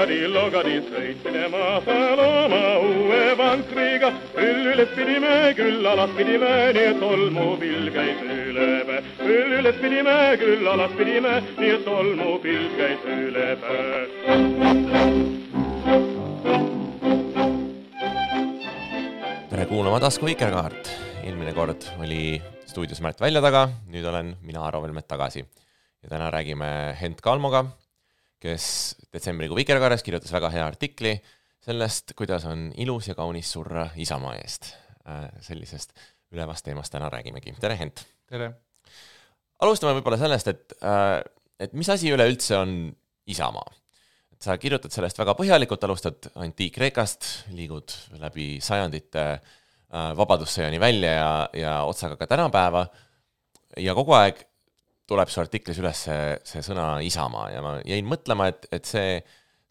Logari, logari, sõitsime maapaloo. Küll alas pidime, nii et tolmupilv käis üle päe. küll üles pidime, küll alas pidime, nii et tolmupilv käis üle päe. tere kuulama Tasku Vikerkaart. eelmine kord oli stuudios Märt Välja taga, nüüd olen mina, Aro Velmet tagasi. ja täna räägime Hent Kalmoga kes detsembrikuu Vikerkaares kirjutas väga hea artikli sellest, kuidas on ilus ja kaunis surra Isamaa eest. Äh, sellisest ülevast teemast täna räägimegi. tere, Hent! tere! alustame võib-olla sellest, et, äh, et mis asi üleüldse on Isamaa? sa kirjutad sellest väga põhjalikult, alustad Antiik-Kreekast, liigud läbi sajandite äh, Vabadussõjani välja ja, ja otsaga ka tänapäeva ja kogu aeg tuleb su artiklis üles see, see sõna Isamaa ja ma jäin mõtlema, et, et see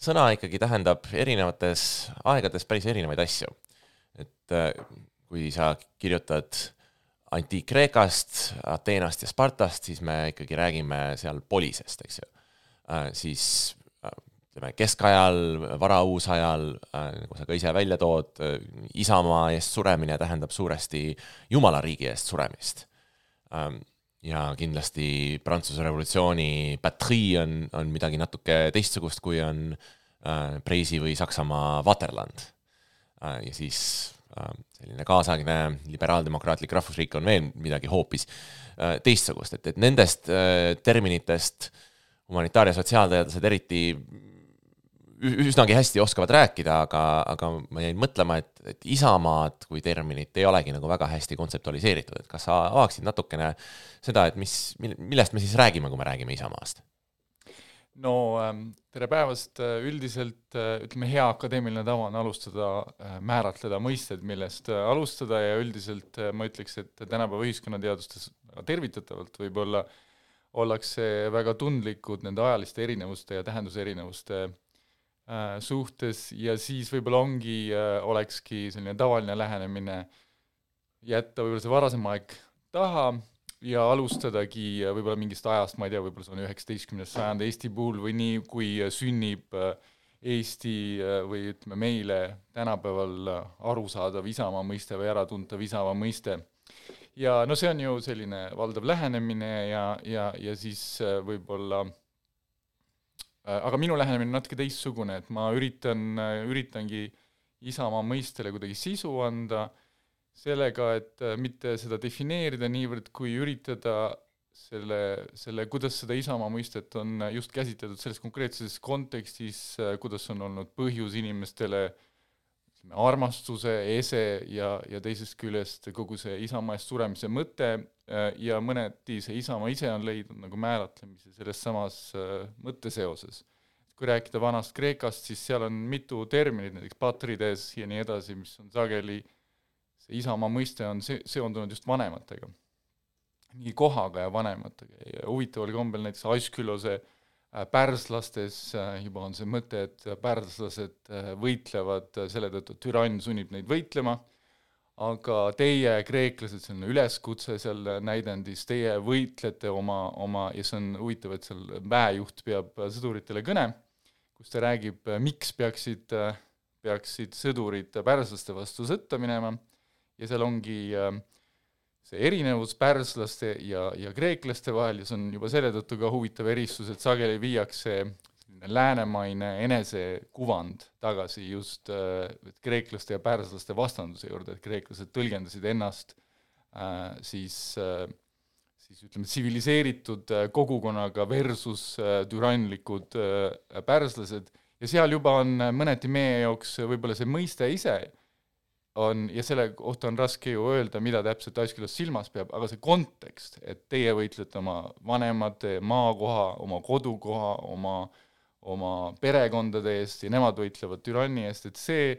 sõna ikkagi tähendab erinevates aegades päris erinevaid asju. et kui sa kirjutad Antiik-Kreekast, Ateenast ja Spartast, siis me ikkagi räägime seal polisest, eks ju. Äh, siis äh, ütleme, keskajal, varauusajal, nagu sa ka ise välja tood, Isamaa eest suremine tähendab suuresti Jumala riigi eest suremist ähm, ja kindlasti Prantsuse revolutsiooni patrie on, on midagi natuke teistsugust, kui on äh, Preisi või Saksamaa Vaterland äh,. ja siis äh, selline kaasaegne liberaaldemokraatlik rahvusriik on veel midagi hoopis äh, teistsugust, et, et nendest äh, terminitest humanitaar- ja sotsiaalteadlased eriti üsnagi hästi oskavad rääkida, aga, aga ma jäin mõtlema, et, et Isamaad kui terminit ei olegi nagu väga hästi kontseptualiseeritud, et kas sa avaksid natukene seda, et mis, millest me siis räägime, kui me räägime Isamaast? No ähm, tere päevast, üldiselt äh, ütleme, hea akadeemiline tava on alustada, äh, määratleda mõisted, millest äh, alustada ja üldiselt ma ütleks, et tänapäeva ühiskonnateadustes tervitatavalt võib-olla ollakse väga tundlikud nende ajaliste erinevuste ja tähenduse erinevuste Äh, suhtes. Ja siis võib-olla ongi, äh, olekski selline tavaline lähenemine jätta võib-olla see varasem aeg taha ja alustadagi äh, võib-olla mingist ajast, ma ei tea, võib-olla see on üheksateistkümnes sajand Eesti puhul või nii, kui sünnib Eesti või ütleme, meile tänapäeval arusaadav Isamaa mõiste või äratuntav Isamaa mõiste. ja no see on ju selline valdav lähenemine ja, ja, ja siis võib-olla äh, Äh, aga minu lähenemine on natuke teistsugune, et ma üritan, äh, üritangi Isamaa mõistele kuidagi sisu anda sellega, et äh, mitte seda defineerida niivõrd, kui üritada selle, selle, kuidas seda Isamaa mõistet on just käsitletud selles konkreetses kontekstis, kuidas on olnud põhjus inimestele ütleme, armastuse, ese ja, ja teisest küljest kogu see Isamaa eest suremise mõte Äh, ja mõneti see Isamaa ise on leidnud nagu määratlemise selles samas äh, mõtteseoses. kui rääkida vanast Kreekast, siis seal on mitu terminit, näiteks patrides ja nii edasi, mis on sageli, see Isamaa mõiste on se-, seondunud just vanematega. mingi kohaga ja vanematega. Ja huvitaval kombel näiteks Askülose äh, pärslastes juba on see mõte, et pärslased võitlevad selle tõttu, et türann sunnib neid võitlema. Aga teie, kreeklased, on üleskutse seal näidendis, teie võitlete oma, oma, ja see on huvitav, et seal väejuht peab sõduritele kõne, kus ta räägib, miks peaksid, peaksid sõdurid pärslaste vastu sõtta minema ja seal ongi see erinevus pärslaste ja, ja kreeklaste vahel ja see on juba selle tõttu ka huvitav erisus, et sageli viiakse läänemaine enesekuvand tagasi just äh, kreeklaste ja pärslaste vastanduse juurde, et kreeklased tõlgendasid ennast äh, siis äh, siis ütleme, tsiviliseeritud kogukonnaga versus türanlikud pärslased ja seal juba on mõneti meie jaoks võib-olla see mõiste ise on, ja selle kohta on raske ju öelda, mida täpselt Askilas silmas peab, aga see kontekst, et teie võitlete oma vanemate maakoha, oma kodukoha, oma äh, oma perekondade eest ja nemad võitlevad türanni eest, et see,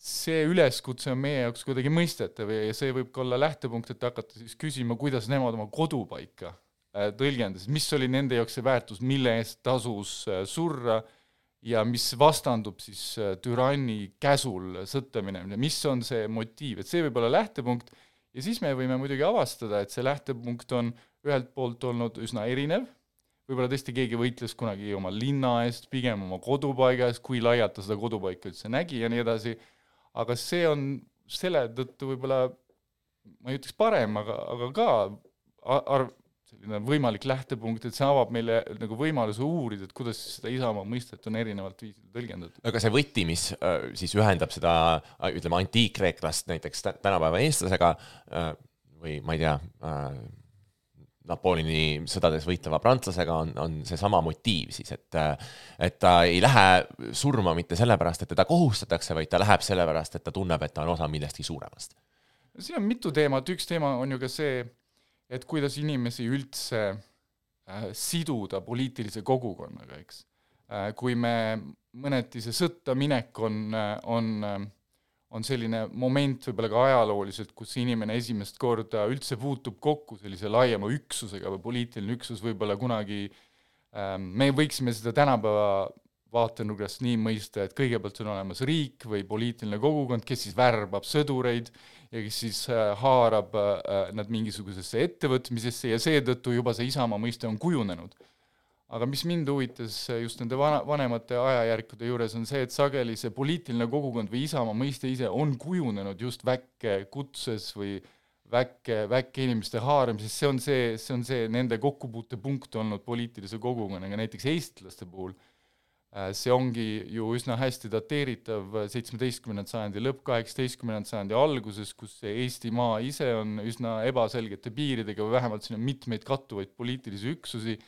see üleskutse on meie jaoks kuidagi mõistetav ja see võib ka olla lähtepunkt, et hakata siis küsima, kuidas nemad oma kodupaika äh, tõlgendasid, mis oli nende jaoks see väärtus, mille eest tasus äh, surra ja mis vastandub siis äh, türanni käsul sõtta minemine, mis on see motiiv, et see võib olla lähtepunkt ja siis me võime muidugi avastada, et see lähtepunkt on ühelt poolt olnud üsna erinev, võib-olla tõesti keegi võitles kunagi oma linna eest, pigem oma kodupaiga eest, kui laialt ta seda kodupaika üldse nägi ja nii edasi, aga see on selle tõttu võib-olla ma ei ütleks parem, aga, aga ka arv, selline võimalik lähtepunkt, et see avab meile nagu võimaluse uurida, et kuidas seda Isamaa mõistet on erinevalt viisil tõlgendatud. aga see võti, mis äh, siis ühendab seda, äh, ütleme, antiikreeklast näiteks tänapäeva eestlasega äh, või ma ei tea, Napoleoni sõdades võitleva prantslasega on, on seesama motiiv siis, et et ta ei lähe surma mitte sellepärast, et teda kohustatakse, vaid ta läheb sellepärast, et ta tunneb, et ta on osa millestki suuremast. siin on mitu teemat, üks teema on ju ka see, et kuidas inimesi üldse äh, siduda poliitilise kogukonnaga, eks äh,. kui me, mõneti see sõtta minek on, äh, on äh, on selline moment võib-olla ka ajalooliselt, kus inimene esimest korda üldse puutub kokku sellise laiema üksusega või poliitiline üksus võib-olla kunagi ähm, me võiksime seda tänapäeva vaatenurgast nii mõista, et kõigepealt on olemas riik või poliitiline kogukond, kes siis värbab sõdureid ja kes siis äh, haarab äh, nad mingisugusesse ettevõtmisesse ja seetõttu juba see Isamaa mõiste on kujunenud. aga mis mind huvitas just nende vana, vanemate ajajärkude juures, on see, et sageli see poliitiline kogukond või Isamaa mõiste ise on kujunenud just väkkekutses või väkke, väikeinimeste haaramises, see on see, see on see nende kokkupuutepunkt olnud poliitilise kogukonnaga, näiteks eestlaste puhul Äh, see ongi ju üsna hästi dateeritav seitsmeteistkümnenda sajandi lõpp, kaheksateistkümnenda sajandi alguses, kus see Eestimaa ise on üsna ebaselgete piiridega või vähemalt siin on mitmeid kattuvaid poliitilisi üksusi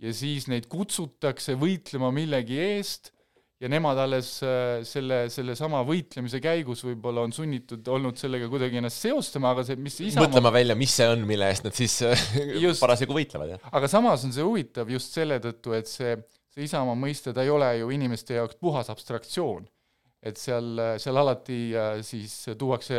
ja siis neid kutsutakse võitlema millegi eest ja nemad alles äh, selle, sellesama võitlemise käigus võib-olla on sunnitud olnud sellega kuidagi ennast seostama, aga see, mis Isamaa mõtlema välja, mis see on, mille eest nad siis äh, just, parasjagu võitlevad, jah. aga samas on see huvitav just selle tõttu, et see see Isamaa mõiste, ta ei ole ju inimeste jaoks puhas abstraktsioon. et seal, seal alati äh, siis tuuakse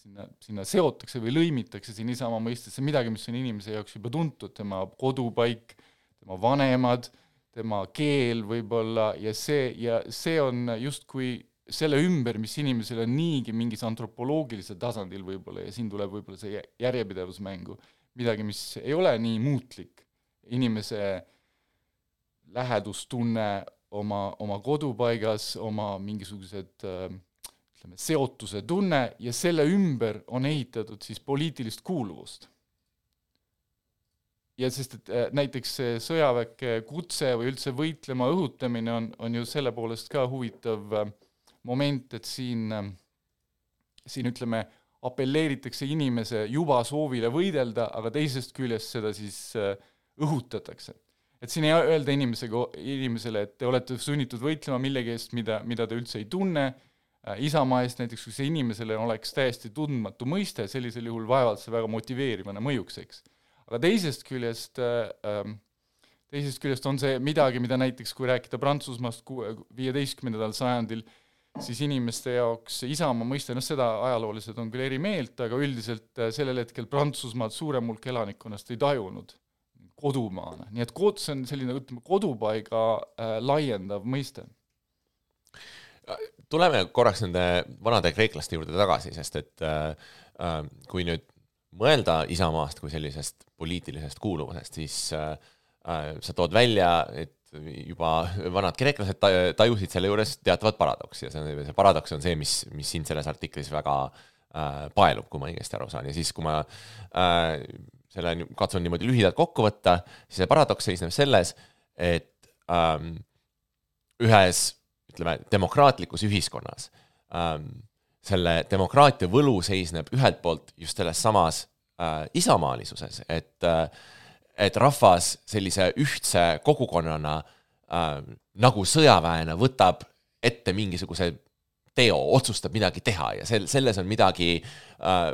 sinna, sinna seotakse või lõimitakse siin Isamaa mõistesse midagi, mis on inimese jaoks juba tuntud, tema kodupaik, tema vanemad, tema keel võib-olla ja see, ja see on justkui selle ümber, mis inimesel on niigi mingis antropoloogilisel tasandil võib-olla ja siin tuleb võib-olla see järjepidevus mängu, midagi, mis ei ole nii muutlik inimese lähedustunne oma, oma kodupaigas, oma mingisugused ütleme, seotuse tunne ja selle ümber on ehitatud siis poliitilist kuuluvust. ja sest, et äh, näiteks see sõjaväkke kutse või üldse võitlema õhutamine on, on ju selle poolest ka huvitav äh, moment, et siin, äh, siin ütleme, apelleeritakse inimese juba soovile võidelda, aga teisest küljest seda siis õhutatakse et siin ei öelda inimesega, inimesele, et te olete sunnitud võitlema millegi eest, mida, mida te üldse ei tunne, äh, Isamaa eest näiteks, kui see inimesele oleks täiesti tundmatu mõiste, sellisel juhul vaevalt see väga motiveerivana mõjuks, eks. aga teisest küljest äh, ähm, teisest küljest on see midagi, mida näiteks kui rääkida Prantsusmaast viieteistkümnendal sajandil, siis inimeste jaoks Isamaa mõiste, noh seda ajaloolased on küll eri meelt, aga üldiselt äh, sellel hetkel Prantsusmaad suurem hulk elanikkonnast ei tajunud kodumaana, nii et kod-, see on selline, ütleme, kodupaiga äh, laiendav mõiste. tuleme korraks nende vanade kreeklaste juurde tagasi, sest et äh, äh, kui nüüd mõelda Isamaast kui sellisest poliitilisest kuuluvusest, siis äh, äh, sa tood välja, et juba vanad kreeklased tajusid selle juures teatavat paradoksi ja see, see paradoks on see, mis, mis sind selles artiklis väga äh, paelub, kui ma õigesti aru saan ja siis, kui ma äh, selle katsun niimoodi lühidalt kokku võtta, siis see paradoks seisneb selles, et ähm, ühes ütleme, demokraatlikus ühiskonnas ähm, selle demokraatia võlu seisneb ühelt poolt just selles samas äh, isamaalisuses, et äh, et rahvas sellise ühtse kogukonnana äh, nagu sõjaväena võtab ette mingisuguse teo, otsustab midagi teha ja sel-, selles on midagi äh,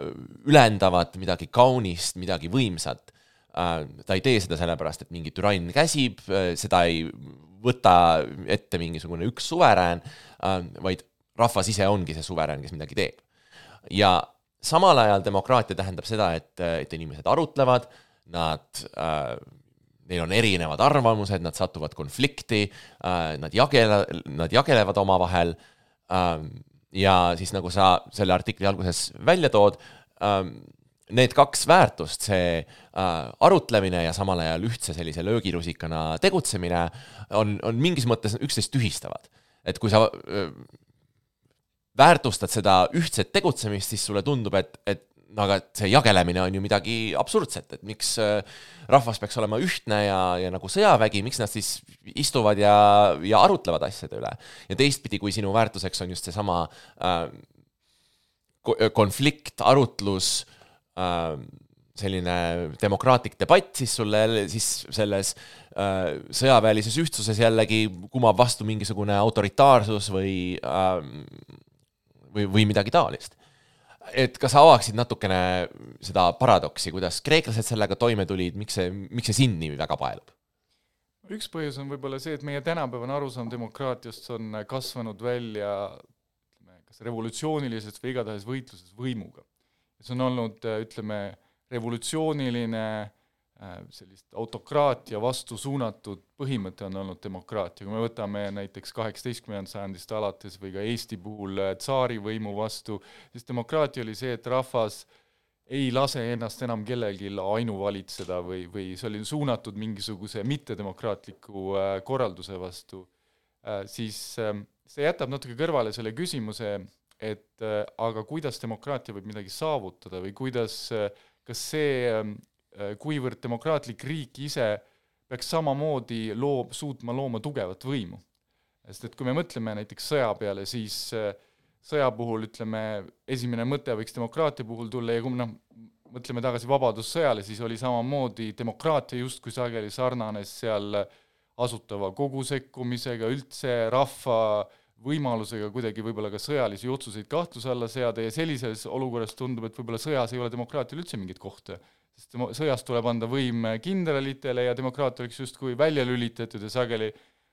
ülendavat, midagi kaunist, midagi võimsat äh,. ta ei tee seda sellepärast, et mingi türann käsib äh,, seda ei võta ette mingisugune üks suverään äh,, vaid rahvas ise ongi see suverään, kes midagi teeb. ja samal ajal demokraatia tähendab seda, et, et inimesed arutlevad, nad äh, neil on erinevad arvamused, nad satuvad konflikti äh,, nad jagele-, nad jagelevad omavahel äh, ja siis nagu sa selle artikli alguses välja tood äh,, need kaks väärtust, see äh, arutlemine ja samal ajal ühtse sellise löögirusikana tegutsemine on, on mingis mõttes üksteist tühistavad. et kui sa äh, väärtustad seda ühtset tegutsemist, siis sulle tundub, et, et no aga see jagelemine on ju midagi absurdset, et miks äh, rahvas peaks olema ühtne ja, ja nagu sõjavägi, miks nad siis istuvad ja, ja arutlevad asjade üle. ja teistpidi, kui sinu väärtuseks on just seesama äh, konflikt, arutlus äh,, selline demokraatlik debatt, siis sulle, siis selles äh, sõjaväelises ühtsuses jällegi kumab vastu mingisugune autoritaarsus või äh, või, või midagi taolist et kas sa avaksid natukene seda paradoksi, kuidas kreeklased sellega toime tulid, miks see, miks see sind nii väga paelub? üks põhjus on võib-olla see, et meie tänapäevane arusaam demokraatiast on kasvanud välja ütleme, kas revolutsioonilisest või igatahes võitluses võimuga. see on olnud, ütleme, revolutsiooniline sellist autokraatia vastu suunatud põhimõte on olnud demokraatia, kui me võtame näiteks kaheksateistkümnendast sajandist alates või ka Eesti puhul äh, tsaarivõimu vastu, siis demokraatia oli see, et rahvas ei lase ennast enam kellelgi ainuvalitseda või, või see oli suunatud mingisuguse mittedemokraatliku äh, korralduse vastu, siis ähm, see jätab natuke kõrvale selle küsimuse, et aga kuidas demokraatia võib midagi saavutada või kuidas, kas see ähm, Äh, kuivõrd demokraatlik riik ise peaks samamoodi loo-, suutma looma tugevat võimu. sest et kui me mõtleme näiteks sõja peale, siis äh, sõja puhul ütleme, esimene mõte võiks demokraatia puhul tulla ja kui noh, mõtleme tagasi Vabadussõjale, siis oli samamoodi demokraatia justkui sageli sarnanes seal asutava kogu sekkumisega, üldse rahva võimalusega kuidagi võib-olla ka sõjalisi otsuseid kahtluse alla seada ja sellises olukorras tundub, et võib-olla sõjas ei ole demokraatial üldse mingit kohta sest sõjas tuleb anda võim kindralitele ja demokraatia oleks justkui välja lülitatud ja sageli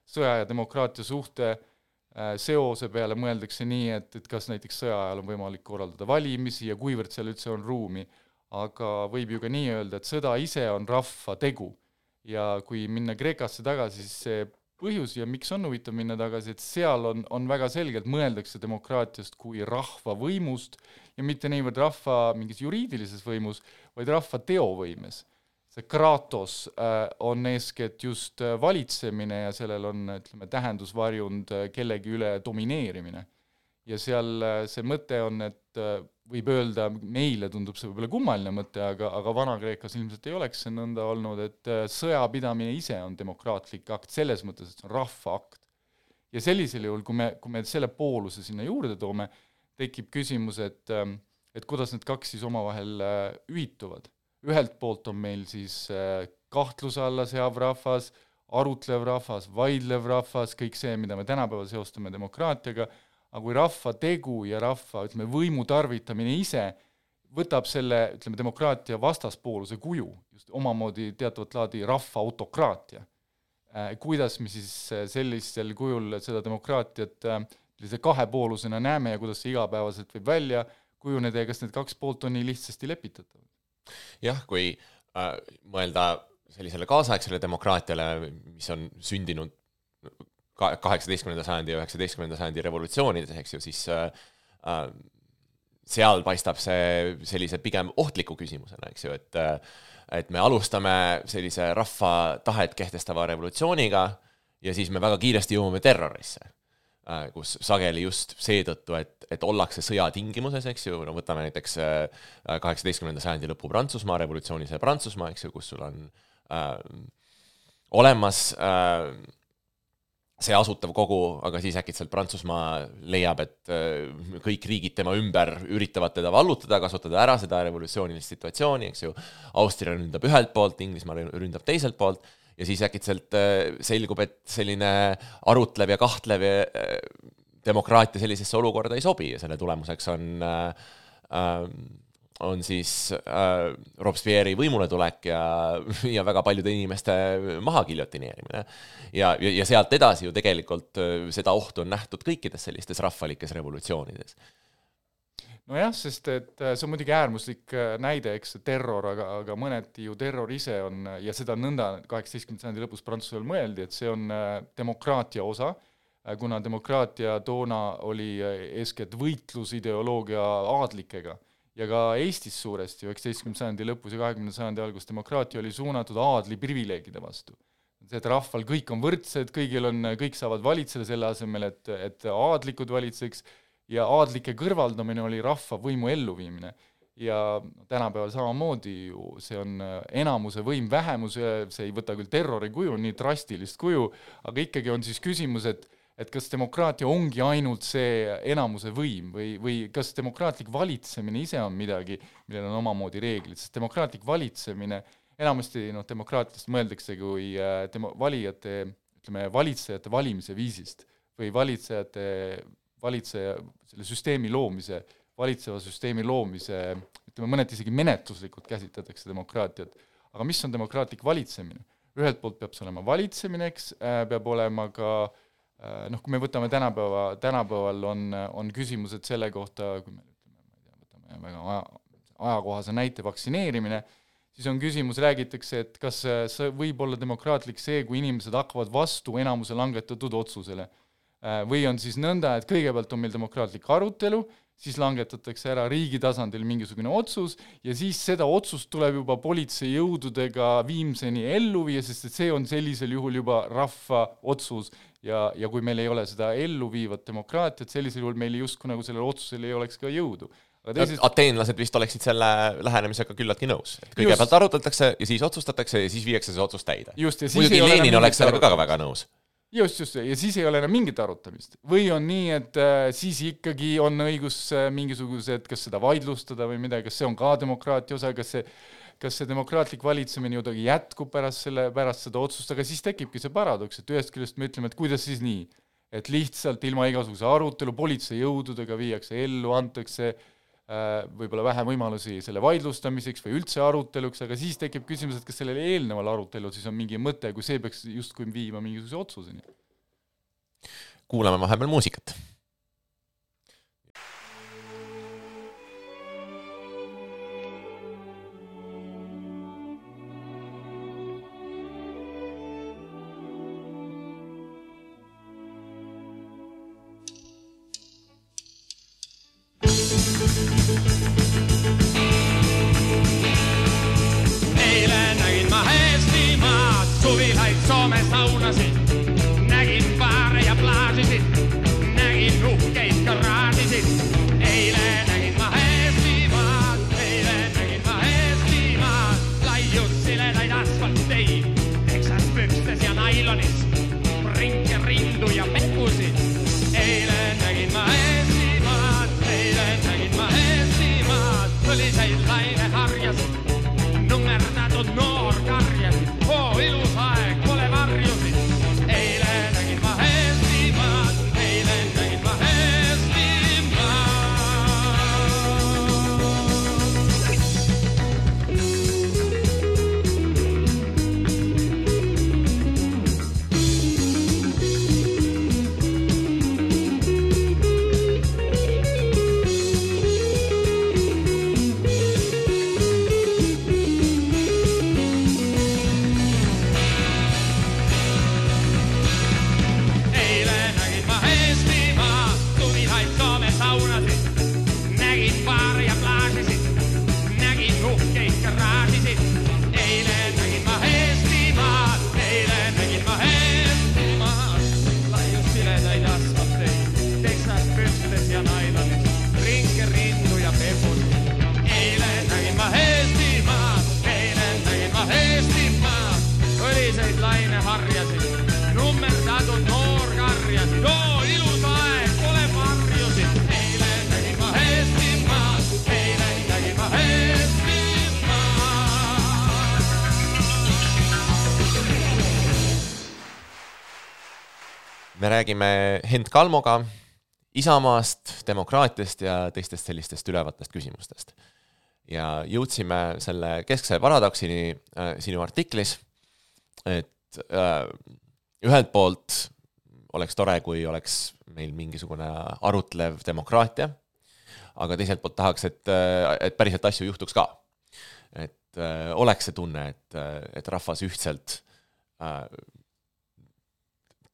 sõja ja demokraatia suhte äh, seose peale mõeldakse nii, et, et kas näiteks sõja ajal on võimalik korraldada valimisi ja kuivõrd seal üldse on ruumi, aga võib ju ka nii öelda, et sõda ise on rahva tegu. ja kui minna Kreekasse tagasi, siis see põhjus ja miks on huvitav minna tagasi, et seal on, on väga selgelt, mõeldakse demokraatiast kui rahva võimust ja mitte niivõrd rahva mingis juriidilises võimus, vaid rahva teovõimes. see kratos äh, on eeskätt just äh, valitsemine ja sellel on, ütleme, tähendusvarjund äh, kellegi üle domineerimine. ja seal see mõte on, et võib öelda, meile tundub see võib-olla kummaline mõte, aga, aga Vana-Kreekas ilmselt ei oleks see nõnda olnud, et sõjapidamine ise on demokraatlik akt, selles mõttes, et see on rahva akt. ja sellisel juhul, kui me, kui me selle pooluse sinna juurde toome, tekib küsimus, et, ähm, et kuidas need kaks siis omavahel äh, ühituvad. ühelt poolt on meil siis äh, kahtluse alla seav rahvas, arutlev rahvas, vaidlev rahvas, kõik see, mida me tänapäeval seostame demokraatiaga, aga kui rahva tegu ja rahva, ütleme, võimu tarvitamine ise võtab selle, ütleme, demokraatia vastaspooluse kuju, just omamoodi teatavat laadi rahva autokraatia, äh, kuidas me siis sellisel kujul seda demokraatiat äh, sellise kahepoolusena näeme ja kuidas see igapäevaselt võib välja kujuneda ja kas need kaks poolt on nii lihtsasti lepitatavad? jah, kui äh, mõelda sellisele kaasaegsele demokraatiale, mis on sündinud ka-, kaheksateistkümnenda sajandi ja üheksateistkümnenda sajandi revolutsioonides, eks ju, siis äh, äh, seal paistab see sellise pigem ohtliku küsimusena, eks ju, et äh, et me alustame sellise rahva tahet kehtestava revolutsiooniga ja siis me väga kiiresti jõuame terrorisse kus sageli just seetõttu, et, et ollakse sõja tingimuses, eks ju, no võtame näiteks äh, kaheksateistkümnenda sajandi lõpu Prantsusmaa, revolutsioonilise Prantsusmaa, eks ju, kus sul on äh, olemas äh, see asutav kogu, aga siis äkitselt Prantsusmaa leiab, et äh, kõik riigid tema ümber üritavad teda vallutada, kasutada ära seda revolutsioonilist situatsiooni, eks ju. Austria ründab ühelt poolt, Inglismaa ründab teiselt poolt ja siis äkitselt äh, selgub, et selline arutlev ja kahtlev äh, demokraatia sellisesse olukorda ei sobi ja selle tulemuseks on äh, on siis äh, Robespierre'i võimuletulek ja, ja väga paljude inimeste mahagiljotineerimine. ja, ja, ja sealt edasi ju tegelikult seda ohtu on nähtud kõikides sellistes rahvalikes revolutsioonides nojah, sest et äh, see on muidugi äärmuslik äh, näide, eks, terror, aga, aga mõneti ju terror ise on ja seda nõnda kaheksateistkümnenda sajandi lõpus Prantsusmaal mõeldi, et see on äh, demokraatia osa, kuna demokraatia toona oli eeskätt võitlusideoloogia aadlikega ja ka Eestis suuresti üheksateistkümnenda sajandi lõpus ja kahekümnenda sajandi algus demokraatia oli suunatud aadli privileegide vastu. see, et rahval kõik on võrdsed, kõigil on, kõik saavad valitseda selle asemel, et, et aadlikud valitseks ja aadlike kõrvaldamine oli rahva võimu elluviimine. ja tänapäeval samamoodi ju see on äh, enamuse võim vähemuse, see ei võta küll terrori kuju, nii drastilist kuju, aga ikkagi on siis küsimus, et et kas demokraatia ongi ainult see enamuse võim või, või kas demokraatlik valitsemine ise on midagi, millel on omamoodi reeglid, sest demokraatlik valitsemine, enamasti noh, demokraatiast mõeldakse kui äh, demo-, valijate, ütleme, valitsejate valimise viisist või valitsejate valitseja, selle süsteemi loomise, valitseva süsteemi loomise, ütleme mõneti isegi menetluslikult käsitletakse demokraatiat, aga mis on demokraatlik valitsemine? ühelt poolt peab see olema valitsemine, eks äh,, peab olema ka äh, noh, kui me võtame tänapäeva, tänapäeval on, on küsimused selle kohta, kui me ütleme, ma ei tea, võtame väga aja, ajakohase näite, vaktsineerimine, siis on küsimus, räägitakse, et kas see võib olla demokraatlik see, kui inimesed hakkavad vastu enamuse langetatud otsusele Äh, või on siis nõnda, et kõigepealt on meil demokraatlik arutelu, siis langetatakse ära riigi tasandil mingisugune otsus ja siis seda otsust tuleb juba politseijõududega viimseni ellu viia, sest et see on sellisel juhul juba rahva otsus. Ja, ja kui meil ei ole seda elluviivat demokraatiat, sellisel juhul meil justkui nagu sellel otsusel ei oleks ka jõudu. Aga teisest... ateenlased vist oleksid selle lähenemisega küllaltki nõus, et kõigepealt just. arutatakse ja siis otsustatakse ja siis viiakse see otsus täide. muidugi Lenin oleks sellega ka väga nõus just, just, ja siis ei ole enam mingit arutamist. või on nii, et äh, siis ikkagi on õigus äh, mingisugused, kas seda vaidlustada või midagi, kas see on ka demokraatia osa, kas see kas see demokraatlik valitsemine kuidagi jätkub pärast selle, pärast seda otsust, aga siis tekibki see paradoks, et ühest küljest me ütleme, et kuidas siis nii, et lihtsalt ilma igasuguse arutelu politseijõududega viiakse ellu, antakse äh, võib-olla vähem võimalusi selle vaidlustamiseks või üldse aruteluks, aga siis tekib küsimus, et kas sellel eelneval arutelul siis on mingi mõte, kui see peaks justkui viima mingisuguse otsuseni. kuulame vahepeal muusikat me räägime Hent Kalmoga Isamaast, demokraatiast ja teistest sellistest ülevatest küsimustest. ja jõudsime selle keskse paradoksini äh, sinu artiklis, et äh, ühelt poolt oleks tore, kui oleks meil mingisugune arutlev demokraatia, aga teiselt poolt tahaks, et, et päriselt asju juhtuks ka. et äh, oleks see tunne, et, et rahvas ühtselt äh,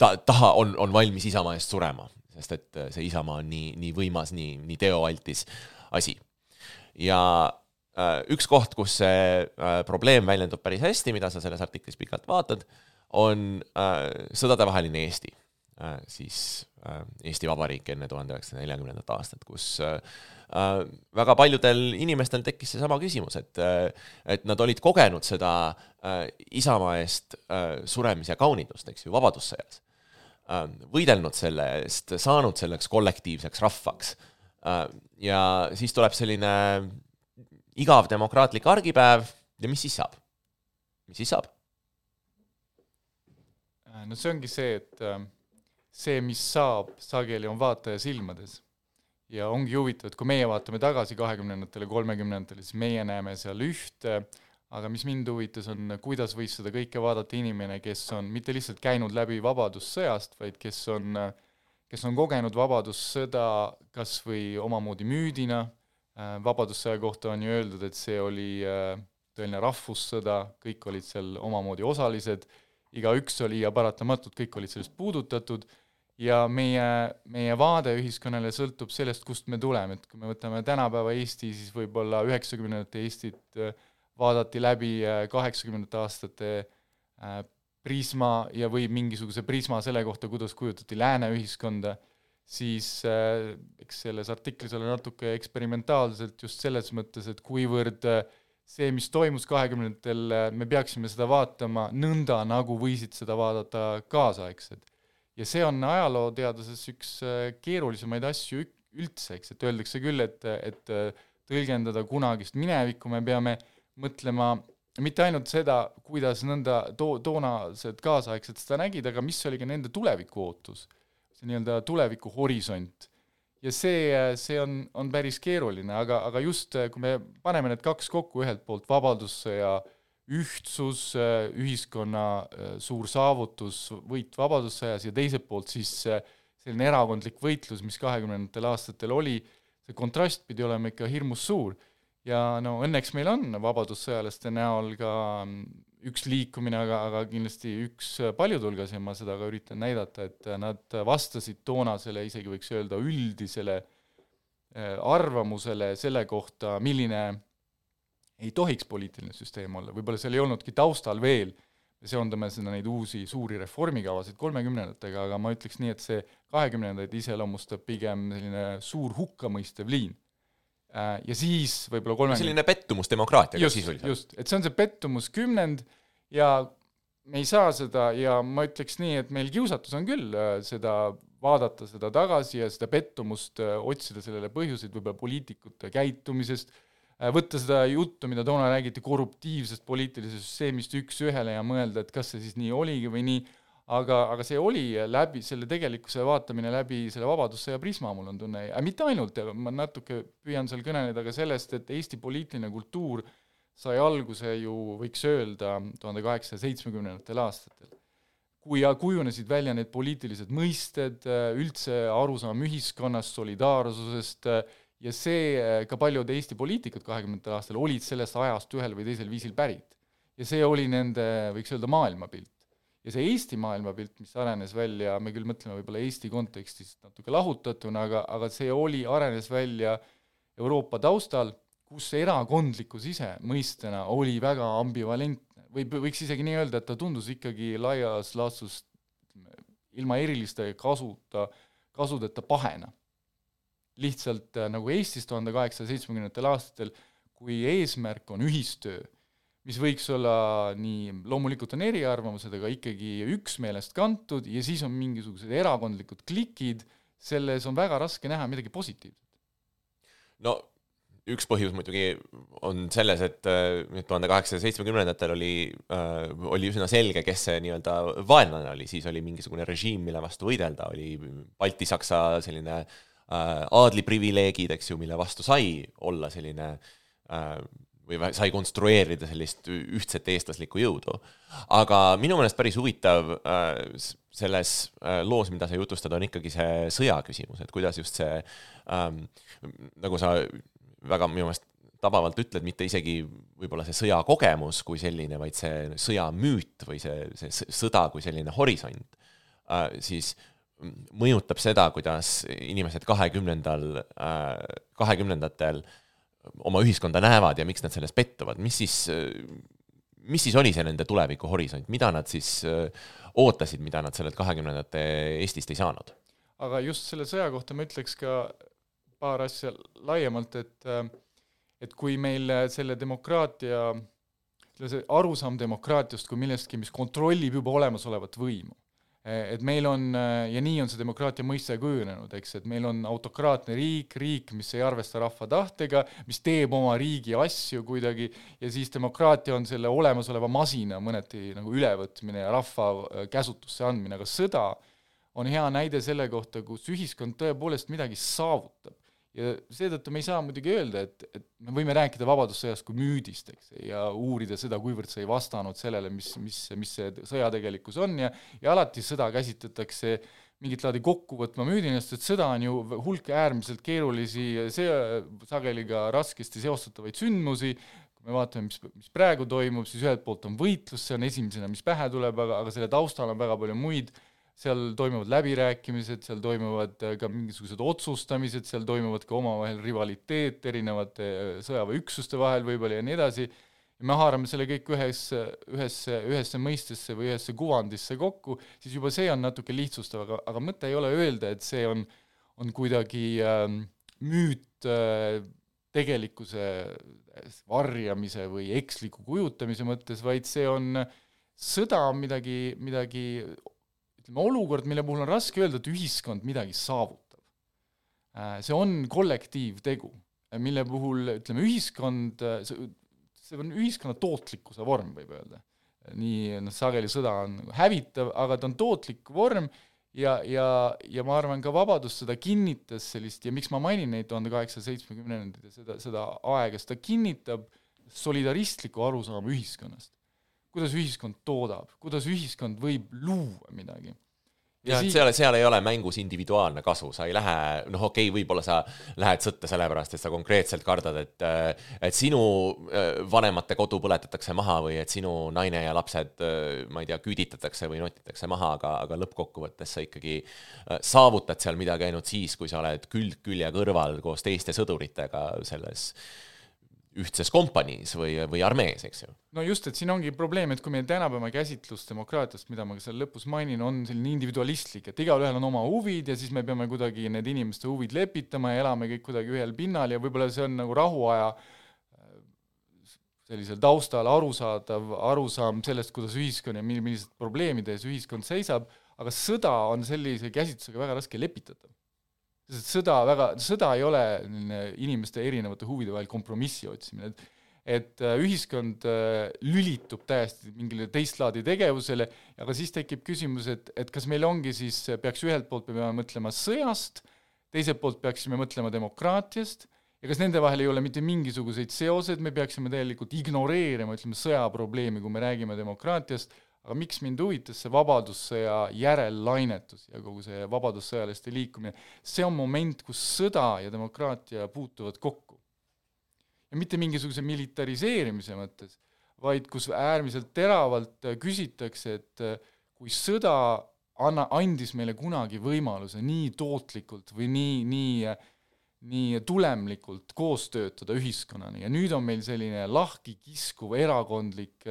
ta, taha, on, on valmis Isamaa eest surema, sest et see Isamaa on nii, nii võimas, nii, nii teoaltis asi. ja äh, üks koht, kus see äh, probleem väljendub päris hästi, mida sa selles artiklis pikalt vaatad, on äh, sõdadevaheline Eesti äh,, siis äh, Eesti Vabariik enne tuhande üheksasaja neljakümnendat aastat, kus äh, äh, väga paljudel inimestel tekkis seesama küsimus, et äh, et nad olid kogenud seda äh, Isamaa eest äh, suremise kaunidust, eks ju, Vabadussõjas äh,. Võidelnud selle eest, saanud selleks kollektiivseks rahvaks äh,. ja siis tuleb selline igav demokraatlik argipäev ja mis siis saab? mis siis saab? no see ongi see, et äh, see, mis saab, sageli on vaataja silmades ja ongi huvitav, et kui meie vaatame tagasi kahekümnendatele, kolmekümnendatele, siis meie näeme seal ühte, aga mis mind huvitas, on kuidas võis seda kõike vaadata inimene, kes on mitte lihtsalt käinud läbi Vabadussõjast, vaid kes on, kes on kogenud Vabadussõda kas või omamoodi müüdina, Vabadussõja kohta on ju öeldud, et see oli tõeline rahvussõda, kõik olid seal omamoodi osalised, igaüks oli ja paratamatult kõik olid sellest puudutatud. Ja meie, meie vaade ühiskonnale sõltub sellest, kust me tuleme, et kui me võtame tänapäeva Eesti, siis võib-olla üheksakümnendate Eestit äh, vaadati läbi äh, kaheksakümnendate aastate äh, prisma ja või mingisuguse prisma selle kohta, kuidas kujutati lääne ühiskonda, siis eks selles artiklis oli natuke eksperimentaalselt just selles mõttes, et kuivõrd see, mis toimus kahekümnendatel, me peaksime seda vaatama nõnda, nagu võisid seda vaadata kaasaegsed. Ja see on ajalooteaduses üks äh, keerulisemaid asju üldse, eks, et öeldakse küll, et, et äh, tõlgendada kunagist minevikku me peame mõtlema mitte ainult seda, kuidas nõnda to-, toonased kaasaegsed seda nägid, aga mis oli ka nende tuleviku ootus, see nii-öelda tuleviku horisont. ja see, see on, on päris keeruline, aga, aga just kui me paneme need kaks kokku, ühelt poolt Vabadussõja ühtsus, ühiskonna suur saavutus, võit Vabadussõjas ja teiselt poolt siis selline erakondlik võitlus, mis kahekümnendatel aastatel oli, see kontrast pidi olema ikka hirmus suur. Ja no õnneks meil on vabadussõjalaste näol ka mm, üks liikumine, aga, aga kindlasti üks paljude hulgas ja ma seda ka üritan näidata, et nad vastasid toonasele, isegi võiks öelda üldisele arvamusele selle kohta, milline ei tohiks poliitiline süsteem olla, võib-olla seal ei olnudki taustal veel, me seondame seda neid uusi suuri reformikavasid kolmekümnendatega, aga ma ütleks nii, et see kahekümnendaid iseloomustab pigem selline suur hukkamõistev liin. Äh, ja siis võib-olla kolmekümne selline pettumus demokraatiaga sisuliselt. just, et see on see pettumuskümnend ja me ei saa seda ja ma ütleks nii, et meil kiusatus on küll äh, seda vaadata seda tagasi ja seda pettumust äh, otsida sellele põhjuseid võib-olla poliitikute käitumisest, võtta seda juttu, mida toona räägiti korruptiivsest poliitilisest süsteemist üks-ühele ja mõelda, et kas see siis nii oligi või nii, aga, aga see oli läbi selle tegelikkuse vaatamine läbi selle Vabadussõja prisma, mul on tunne, mitte ainult, ma natuke püüan seal kõneleda ka sellest, et Eesti poliitiline kultuur sai alguse ju, võiks öelda, tuhande kaheksasaja seitsmekümnendatel aastatel. kui kujunesid välja need poliitilised mõisted, üldse arusaam ühiskonnast, solidaarsusest, ja see, ka paljud Eesti poliitikud kahekümnendatel aastal olid sellest ajast ühel või teisel viisil pärit. ja see oli nende, võiks öelda, maailmapilt. Ja see Eesti maailmapilt, mis arenes välja, me küll mõtleme võib-olla Eesti kontekstis natuke lahutatuna, aga, aga see oli, arenes välja Euroopa taustal, kus erakondlikkus ise mõistena oli väga ambivalentne. Või võiks isegi nii öelda, et ta tundus ikkagi laias laastus ilma eriliste kasuta, kasudeta pahena. Lihtsalt äh, nagu Eestis tuhande kaheksasaja seitsmekümnendatel aastatel, kui eesmärk on ühistöö, mis võiks olla nii, loomulikult on eriarvamused, aga ikkagi üksmeelest kantud ja siis on mingisugused erakondlikud klikid, selles on väga raske näha midagi positiivset. no üks põhjus muidugi on selles, et nüüd tuhande kaheksasaja seitsmekümnendatel oli äh,, oli üsna selge, kes see nii-öelda vaenlane oli, siis oli mingisugune režiim, mille vastu võidelda, oli Balti-Saksa selline äh, Äh, aadliprivileegid, eks ju, mille vastu sai olla selline või sai konstrueerida sellist ühtset eestlaslikku jõudu. aga minu meelest päris huvitav äh, selles äh, loos, mida sa jutustad, on ikkagi see sõja küsimus, et kuidas just see ähm, nagu sa väga minu meelest tabavalt ütled, mitte isegi võib-olla see sõjakogemus kui selline, vaid see sõjamüüt või see, see sõda kui selline horisont äh, siis mõjutab seda, kuidas inimesed kahekümnendal, kahekümnendatel oma ühiskonda näevad ja miks nad selles pettuvad, mis siis, mis siis oli see nende tuleviku horisont, mida nad siis äh, ootasid, mida nad sellelt kahekümnendate Eestist ei saanud? aga just selle sõja kohta ma ütleks ka paar asja laiemalt, et et kui meil selle demokraatia, ütleme see arusaam demokraatiast kui millestki, mis kontrollib juba olemasolevat võimu, et meil on, ja nii on see demokraatia mõiste kujunenud, eks, et meil on autokraatne riik, riik, mis ei arvesta rahva tahtega, mis teeb oma riigi asju kuidagi, ja siis demokraatia on selle olemasoleva masina mõneti nagu ülevõtmine ja rahva käsutusse andmine, aga sõda on hea näide selle kohta, kus ühiskond tõepoolest midagi saavutab. Ja seetõttu me ei saa muidugi öelda, et, et me võime rääkida Vabadussõjast kui müüdist, eks, ja uurida seda, kuivõrd see ei vastanud sellele, mis, mis, mis see sõja tegelikkus on ja ja alati sõda käsitletakse mingit laadi kokkuvõtma müüdina, sest et sõda on ju hulk äärmiselt keerulisi, see sageli ka raskesti seostatavaid sündmusi, kui me vaatame, mis, mis praegu toimub, siis ühelt poolt on võitlus, see on esimesena, mis pähe tuleb, aga, aga selle taustal on väga palju muid seal toimuvad läbirääkimised, seal toimuvad ka mingisugused otsustamised, seal toimuvad ka omavahel rivaliteet erinevate sõjaväeüksuste vahel võib-olla ja nii edasi, ja me haarame selle kõik ühesse, ühesse, ühesse mõistesse või ühesse kuvandisse kokku, siis juba see on natuke lihtsustav, aga, aga mõte ei ole öelda, et see on, on kuidagi äh, müüt äh, tegelikkuse varjamise või eksliku kujutamise mõttes, vaid see on sõda on midagi, midagi ütleme, olukord, mille puhul on raske öelda, et ühiskond midagi saavutab. see on kollektiivtegu, mille puhul ütleme, ühiskond, see, on ühiskonna tootlikkuse vorm, võib öelda. nii, noh, sageli sõda on hävitav, aga ta on tootlik vorm ja, ja, ja ma arvan, ka Vabadussõda kinnitas sellist ja miks ma mainin neid tuhande kaheksasaja seitsmekümnendaid ja seda, seda aega, sest ta kinnitab solidaristlikku arusaama ühiskonnast kuidas ühiskond toodab, kuidas ühiskond võib luua midagi. ja, siis... seal, seal ei ole mängus individuaalne kasu, sa ei lähe, noh, okei okay,, võib-olla sa lähed sõtta sellepärast, et sa konkreetselt kardad, et et sinu vanemate kodu põletatakse maha või et sinu naine ja lapsed, ma ei tea, küüditatakse või notitakse maha, aga, aga lõppkokkuvõttes sa ikkagi saavutad seal midagi ainult siis, kui sa oled külg külje kõrval koos teiste sõduritega selles ühtses kompaniis või, või armees, eks ju. no just, et siin ongi probleem, et kui meil tänapäeva käsitlus demokraatiast, mida ma ka seal lõpus mainin, on selline individualistlik, et igalühel on oma huvid ja siis me peame kuidagi need inimeste huvid lepitama ja elame kõik kuidagi ühel pinnal ja võib-olla see on nagu rahuaja sellisel taustal arusaadav arusaam sellest, kuidas ühiskond ja mil-, millised probleemide ees ühiskond seisab, aga sõda on sellise käsitlusega väga raske lepitatav sest sõda väga, sõda ei ole inimeste erinevate huvide vahel kompromissi otsimine, et et ühiskond lülitub täiesti mingile teist laadi tegevusele, aga siis tekib küsimus, et, et kas meil ongi siis, peaks ühelt poolt me peame mõtlema sõjast, teiselt poolt peaksime mõtlema demokraatiast ja kas nende vahel ei ole mitte mingisuguseid seoseid, me peaksime täielikult ignoreerima, ütleme, sõjaprobleemi, kui me räägime demokraatiast, aga miks mind huvitas see Vabadussõja järellainetus ja kogu see vabadussõjaliste liikumine, see on moment, kus sõda ja demokraatia puutuvad kokku. ja mitte mingisuguse militariseerimise mõttes, vaid kus äärmiselt teravalt küsitakse, et kui sõda anna, andis meile kunagi võimaluse nii tootlikult või nii, nii nii tulemlikult koos töötada ühiskonnana ja nüüd on meil selline lahki kiskuv erakondlik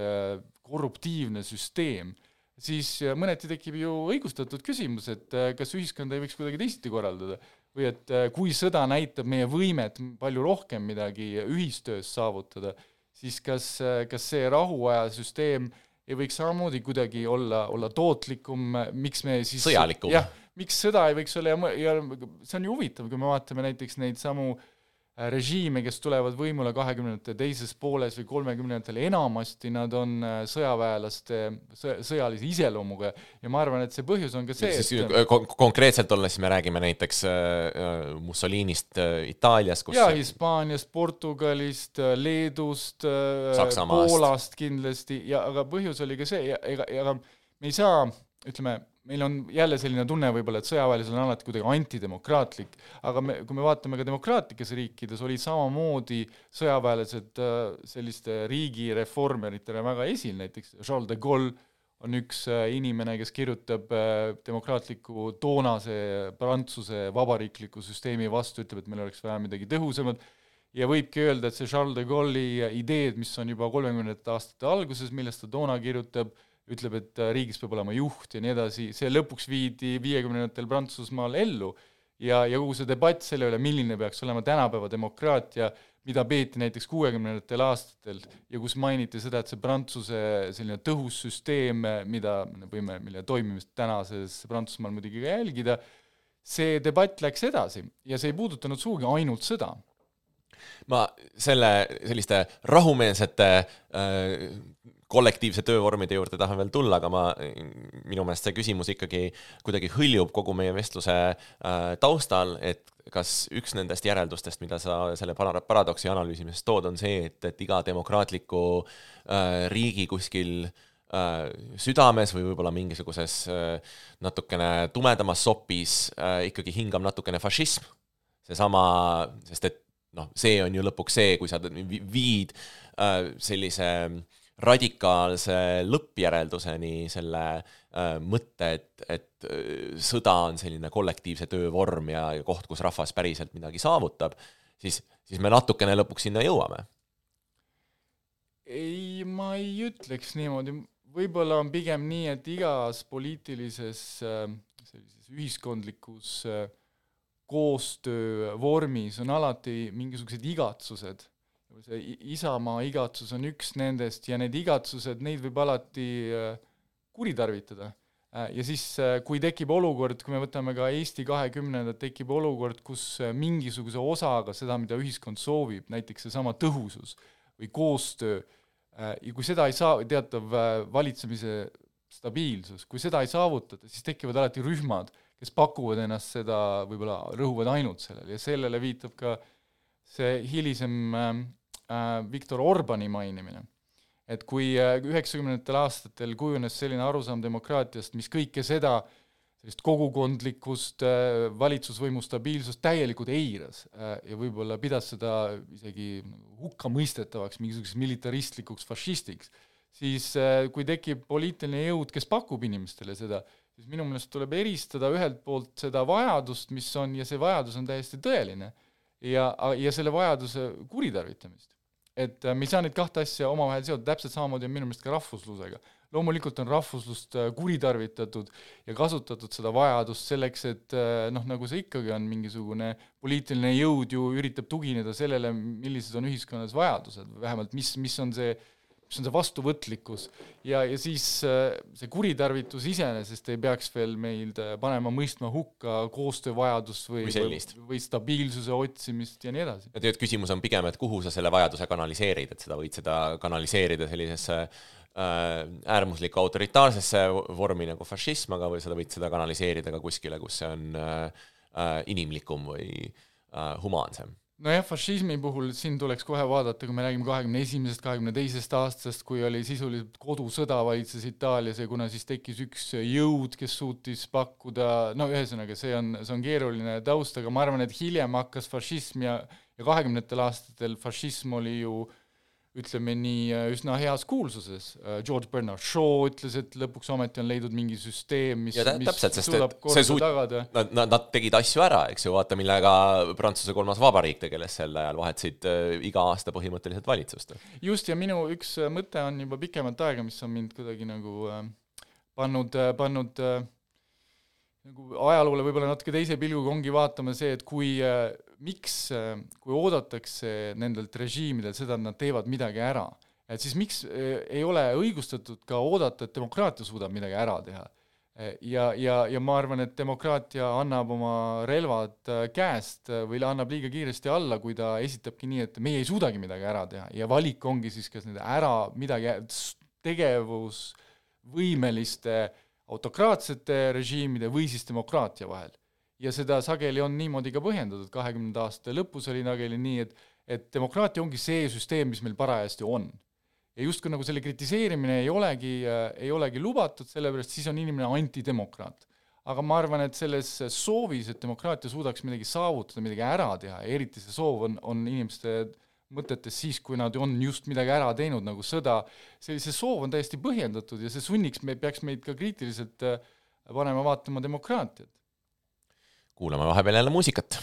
korruptiivne süsteem, siis mõneti tekib ju õigustatud küsimus, et kas ühiskonda ei võiks kuidagi teisiti korraldada või et kui sõda näitab meie võimet palju rohkem midagi ühistöös saavutada, siis kas, kas see rahuaja süsteem ei võiks samamoodi kuidagi olla, olla tootlikum, miks me siis sõjalikum. jah, miks sõda ei võiks olla ja, ja see on ju huvitav, kui me vaatame näiteks neid samu äh, režiime, kes tulevad võimule kahekümnendate teises pooles või kolmekümnendatel, enamasti nad on äh, sõjaväelaste sõja, sõjalise iseloomuga. Ja ma arvan, et see põhjus on ka see, et äh, kon konkreetselt olles me räägime näiteks äh, Mussolinist äh, Itaalias, kus jaa, Hispaaniast, Portugalist, Leedust, Poolast kindlasti. Ja aga põhjus oli ka see ja ega, ega me ei saa, ütleme, meil on jälle selline tunne võib-olla, et sõjaväelised on alati kuidagi antidemokraatlik, aga me, kui me vaatame ka demokraatlikes riikides, olid samamoodi sõjaväelased äh, selliste riigireformeritele väga esil, näiteks Charles de Gaulle on üks äh, inimene, kes kirjutab äh, demokraatliku toonase Prantsuse vabariikliku süsteemi vastu, ütleb, et meil oleks vaja midagi tõhusamat, ja võibki öelda, et see Charles de Gaulle'i ideed, mis on juba kolmekümnendate aastate alguses, millest ta toona kirjutab, ütleb, et äh, riigis peab olema juht ja nii edasi, see lõpuks viidi viiekümnendatel Prantsusmaal ellu. Ja, ja kogu see debatt selle üle, milline peaks olema tänapäeva demokraatia, mida peeti näiteks kuuekümnendatel aastatel ja kus mainiti seda, et see Prantsuse selline tõhus süsteem, mida me võime, mille toimimist tänases Prantsusmaal muidugi ka jälgida, see debatt läks edasi ja see ei puudutanud sugugi ainult sõda. Ma selle, selliste rahumeelsete äh, kollektiivse töövormide juurde tahan veel tulla, aga ma, minu meelest see küsimus ikkagi kuidagi hõljub kogu meie vestluse äh, taustal, et kas üks nendest järeldustest, mida sa selle paradoksi analüüsimises tood, on see, et, et iga demokraatliku äh, riigi kuskil äh, südames või võib-olla mingisuguses natukene tumedamas sopis ikkagi hingab natukene fašism. seesama, sest et noh, see on ju lõpuks see, kui sa viid sellise äh, radikaalse lõppjärelduseni selle äh, mõtte, et, et äh, sõda on selline kollektiivse töö vorm ja, ja koht, kus rahvas päriselt midagi saavutab, siis, siis me natukene lõpuks sinna jõuame. ei, ma ei ütleks niimoodi, võib-olla on pigem nii, et igas poliitilises äh, sellises ühiskondlikus koostöövormis on alati mingisugused igatsused see Isamaa igatsus on üks nendest ja need igatsused, neid võib alati äh, kuritarvitada. Äh, ja siis, äh, kui tekib olukord, kui me võtame ka Eesti kahekümnendat, tekib olukord, kus mingisuguse osaga seda, mida ühiskond soovib, näiteks seesama tõhusus või koostöö, ja kui seda ei saa, teatav valitsemise stabiilsus, kui seda ei saavutata, siis tekivad alati rühmad, kes pakuvad ennast seda, võib-olla rõhuvad ainult sellele ja sellele viitab ka see hilisem Viktor Orbani mainimine. et kui äh, üheksakümnendatel aastatel kujunes selline arusaam demokraatiast, mis kõike seda, sellist kogukondlikkust, äh, valitsusvõimu stabiilsust täielikult eiras äh, ja võib-olla pidas seda isegi hukkamõistetavaks, mingisuguseks militaristlikuks fašistiks, siis kui tekib poliitiline jõud, kes pakub inimestele seda, siis minu meelest tuleb eristada ühelt poolt seda vajadust, mis on, ja see vajadus on täiesti tõeline, ja, ja selle vajaduse kuritarvitamist et äh, me ei saa neid kahte asja omavahel seoda, täpselt samamoodi on minu meelest ka rahvuslusega. loomulikult on rahvuslust äh, kuritarvitatud ja kasutatud seda vajadust selleks, et äh, noh, nagu see ikkagi on, mingisugune poliitiline jõud ju üritab tugineda sellele, millised on ühiskonnas vajadused, vähemalt mis, mis on see mis on see vastuvõtlikkus. Ja, ja siis äh, see kuritarvitus iseenesest ei peaks veel meid äh, panema mõistma hukka koostöövajadust või, või, või stabiilsuse otsimist ja nii edasi. ja tegelikult küsimus on pigem, et kuhu sa selle vajaduse kanaliseerid, et seda võid seda kanaliseerida sellisesse äh, äärmuslikku autoritaarsesse vormi nagu fašism, aga või sa võid seda kanaliseerida ka kuskile, kus see on inimlikum või humaansem nojah, fašismi puhul siin tuleks kohe vaadata, kui me räägime kahekümne esimesest, kahekümne teisest aastast, kui oli sisuliselt kodusõda valitses Itaalias ja kuna siis tekkis üks jõud, kes suutis pakkuda, no ühesõnaga, see on, see on keeruline taust, aga ma arvan, et hiljem hakkas fašism ja ja kahekümnendatel aastatel fašism oli ju äh, ütleme nii, äh, üsna heas kuulsuses. Äh, George Bernard Shaw ütles, et lõpuks ometi on leidnud mingi süsteem, mis, mis suudab korda suut... tagada. Nad, nad, nad tegid asju ära, eks ju, vaata, millega Prantsuse kolmas vabariik tegeles sel ajal, vahetasid äh, iga aasta põhimõtteliselt valitsust. just, ja minu üks äh, mõte on juba pikemat aega, mis on mind kuidagi nagu äh, pannud äh,, pannud äh, nagu ajaloole võib-olla natuke teise pilguga ongi vaatama see, et kui äh, miks, kui oodatakse nendelt režiimidelt seda, et nad teevad midagi ära, et siis miks eh, ei ole õigustatud ka oodata, et demokraatia suudab midagi ära teha? ja, ja, ja ma arvan, et demokraatia annab oma relvad äh, käest äh, või annab liiga kiiresti alla, kui ta esitabki nii, et meie ei suudagi midagi ära teha ja valik ongi siis kas nende ära midagi tegevusvõimeliste autokraatsete režiimide või siis demokraatia vahel. Ja seda sageli on niimoodi ka põhjendatud, kahekümnenda aasta lõpus oli sageli nii, et et demokraatia ongi see süsteem, mis meil parajasti on ja justkui nagu selle kritiseerimine ei olegi äh,, ei olegi lubatud, sellepärast siis on inimene antidemokraat. aga ma arvan, et selles soovis, et demokraatia suudaks midagi saavutada, midagi ära teha eriti see soov on, on inimeste mõtetes siis, kui nad on just midagi ära teinud, nagu sõda, see soov on täiesti põhjendatud ja see sunniks, me peaks meid ka kriitiliselt äh, panema vaatama demokraatiat. Kuulame vahepeal jälle muusikat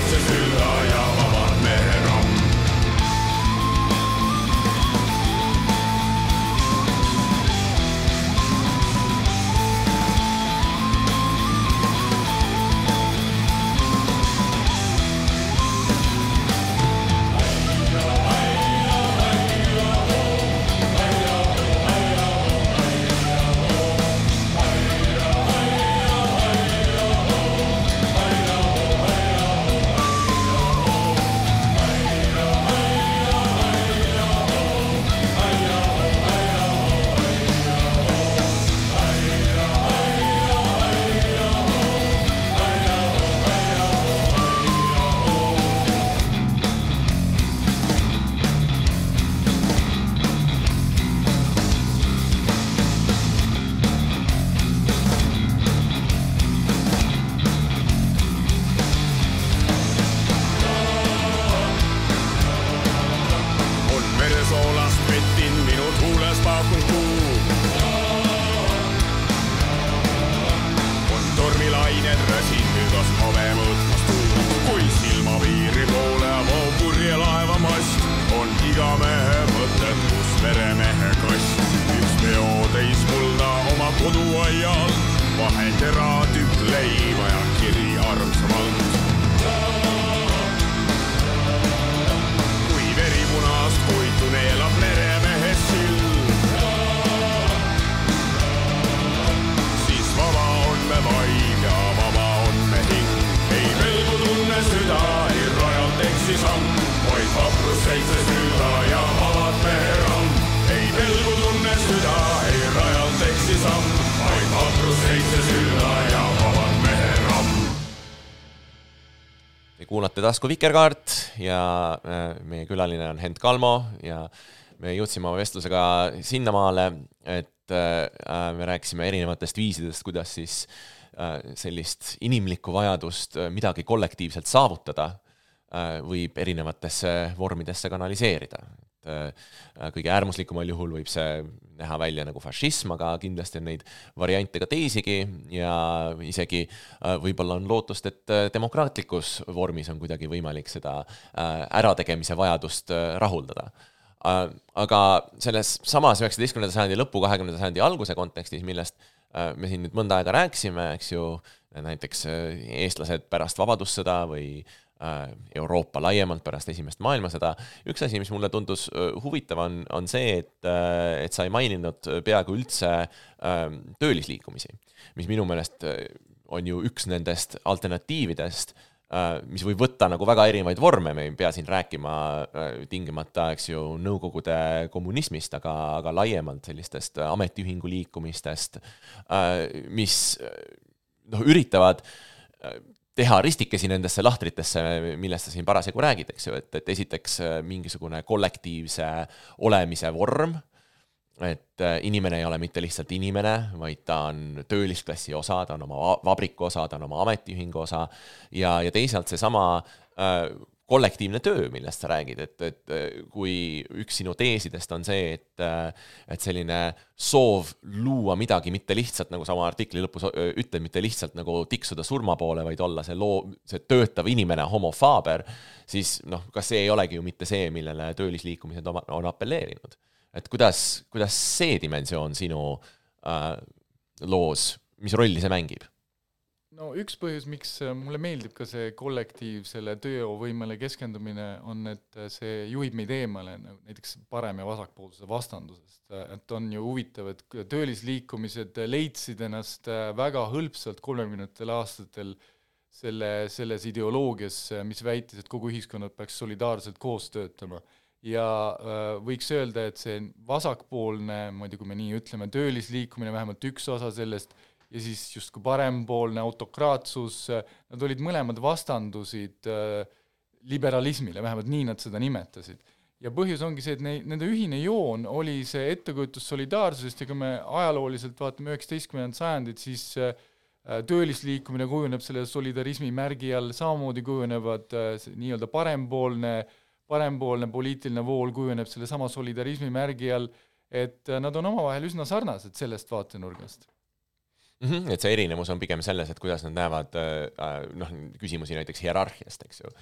faces tasku Vikerkaart ja äh, meie külaline on Hent Kalmo ja me jõudsime oma vestlusega sinnamaale, et äh, me rääkisime erinevatest viisidest, kuidas siis äh, sellist inimlikku vajadust midagi kollektiivselt saavutada võib erinevatesse vormidesse kanaliseerida. kõige äärmuslikumal juhul võib see näha välja nagu fašism, aga kindlasti on neid variante ka teisigi ja isegi äh, võib-olla on lootust, et äh, demokraatlikus vormis on kuidagi võimalik seda äh, ärategemise vajadust rahuldada. Aga selles samas üheksateistkümnenda sajandi lõpu, kahekümnenda sajandi alguse kontekstis, millest me siin nüüd mõnda aega rääkisime, eks ju, näiteks eestlased pärast Vabadussõda või äh, Euroopa laiemalt pärast Esimest maailmasõda. üks asi, mis mulle tundus äh, huvitav, on, on see, et, äh, et sa ei maininud peaaegu üldse ähm, töölisliikumisi, mis minu meelest on ju üks nendest alternatiividest, mis võib võtta nagu väga erinevaid vorme, me ei pea siin rääkima tingimata, eks ju, Nõukogude kommunismist, aga, aga laiemalt sellistest ametiühingu liikumistest, mis noh, üritavad teha ristikesi nendesse lahtritesse, millest sa siin parasjagu räägid, eks ju, et, et esiteks äh, mingisugune kollektiivse olemise vorm, et äh, inimene ei ole mitte lihtsalt inimene, vaid ta on töölisklassi osa, ta on oma vabriku osa, ta on oma ametiühingu osa ja, ja teisalt seesama äh, kollektiivne töö, millest sa räägid, et, et kui üks sinu teesidest on see, et, et selline soov luua midagi mitte lihtsalt, nagu sa oma artikli lõpus ütled, mitte lihtsalt nagu tiksuda surma poole, vaid olla see loo, see töötav inimene, homo faber, siis noh, kas see ei olegi ju mitte see, millele töölisliikumised oma, on apelleerinud? et kuidas, kuidas see dimensioon sinu äh, loos, mis rolli see mängib? No üks põhjus, miks äh, mulle meeldib ka see kollektiivsele tööjõuvõimele keskendumine, on, et äh, see juhib meid eemale nagu näiteks parem- ja vasakpoolsuse vastandusest. Äh, et on ju huvitav, et töölisliikumised leidsid ennast väga hõlpsalt kolmekümnendatel aastatel selle, selles ideoloogias, mis väitis, et kogu ühiskonnad peaks solidaarselt koos töötama ja võiks öelda, et see vasakpoolne, ma ei tea, kui me nii ütleme, töölisliikumine, vähemalt üks osa sellest, ja siis justkui parempoolne autokraatsus, nad olid mõlemad vastandusid äh, liberalismile, vähemalt nii nad seda nimetasid. ja põhjus ongi see, et ne-, nende ühine joon oli see ettekujutus solidaarsusest ja kui me ajalooliselt vaatame üheksateistkümnendat sajandit, siis äh, töölisliikumine kujuneb selle solidarismi märgi all, samamoodi kujunevad äh, nii-öelda parempoolne, parempoolne poliitiline vool kujuneb sellesama solidarismi märgi all, et nad on omavahel üsna sarnased sellest vaatenurgast mm. -hmm, et see erinevus on pigem selles, et kuidas nad näevad äh, noh, küsimusi näiteks hierarhiast, eks ju.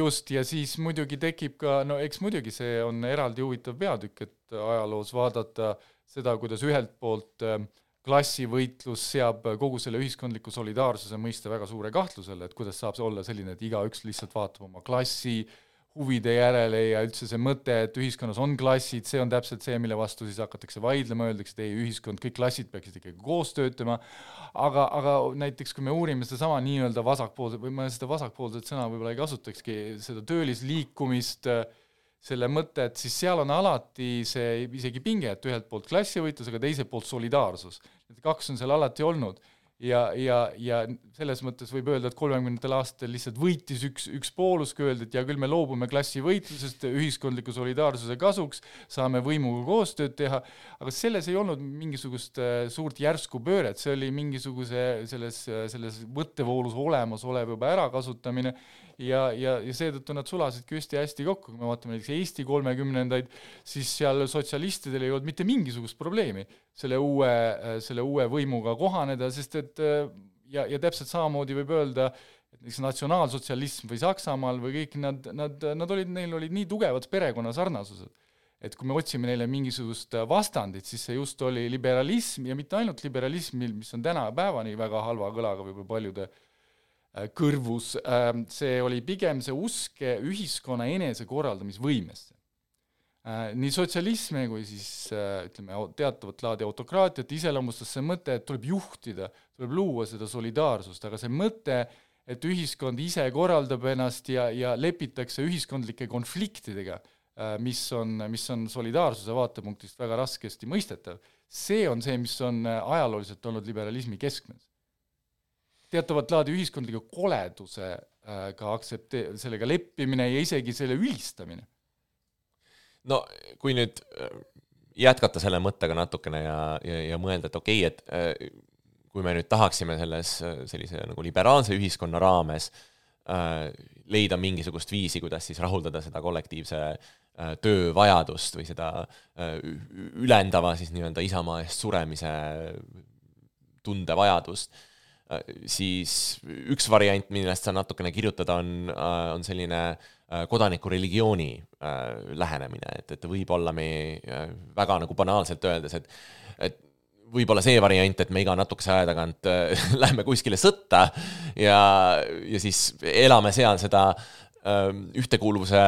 just, ja siis muidugi tekib ka, no eks muidugi see on eraldi huvitav peatükk, et ajaloos vaadata seda, kuidas ühelt poolt äh, klassivõitlus seab kogu selle ühiskondliku solidaarsuse mõiste väga suure kahtlusele, et kuidas saab see olla selline, et igaüks lihtsalt vaatab oma klassi äh, huvide järele ja üldse see mõte, et ühiskonnas on klassid, see on täpselt see, mille vastu siis hakatakse vaidlema, öeldakse, et ei, ühiskond, kõik klassid peaksid ikkagi koos töötama, aga, aga näiteks kui me uurime sedasama nii-öelda vasakpoolset, või ma seda vasakpoolset sõna võib-olla ei kasutakski, seda töölisliikumist, selle mõtet, siis seal on alati see isegi pinge, et ühelt poolt klassivõitlus, aga teiselt poolt solidaarsus. Need kaks on seal alati olnud ja, ja, ja selles mõttes võib öelda, et kolmekümnendatel aastatel lihtsalt võitis üks, üks poolus, kui öeldi, et hea küll, me loobume klassivõitlusest ühiskondliku solidaarsuse kasuks, saame võimuga koostööd teha, aga selles ei olnud mingisugust äh, suurt järsku pööret, see oli mingisuguse selles, selles mõttevoolus olemasolev juba ärakasutamine ja, ja, ja seetõttu nad sulasidki hästi hästi kokku, kui me vaatame näiteks Eesti kolmekümnendaid, siis seal sotsialistidel ei olnud mitte mingisugust probleemi selle uue, selle uue võimuga kohaneda, sest et ja, ja täpselt samamoodi võib öelda, et näiteks natsionaalsotsialism või Saksamaal või kõik nad, nad, nad olid, neil olid nii tugevad perekonnasarnasused, et kui me otsime neile mingisugust vastandit, siis see just oli liberalism ja mitte ainult liberalism, mis on tänapäevani väga halva kõlaga võib-olla paljude äh, Äh, kõrvus, see oli pigem see usk ühiskonna enesekorraldamisvõimesse. Äh, nii sotsialismi kui siis äh, ütleme, teatavat laadi autokraatiat iseloomustas see mõte, et tuleb juhtida, tuleb luua seda solidaarsust, aga see mõte, et ühiskond ise korraldab ennast ja, ja lepitakse ühiskondlike konfliktidega, mis on, mis on solidaarsuse vaatepunktist väga raskesti mõistetav, see on see, mis on ajalooliselt olnud liberalismi keskmes teatavat laadi ühiskondliku koledusega äh, aktsepte-, sellega leppimine ja isegi selle ülistamine. No kui nüüd äh, jätkata selle mõttega natukene ja, ja, ja mõelda, et okei okay,, et äh, kui me nüüd tahaksime selles sellise nagu liberaalse ühiskonna raames äh, leida mingisugust viisi, kuidas siis rahuldada seda kollektiivse äh, töövajadust või seda äh, ülendava siis nii-öelda isamaa eest suremise tundevajadust, siis üks variant, millest saan natukene kirjutada, on, on selline kodanikureligiooni lähenemine, et, et võib-olla me väga nagu banaalselt öeldes, et et võib-olla see variant, et me iga natukese aja tagant äh, lähme kuskile sõtta ja, ja siis elame seal seda äh, ühtekuuluvuse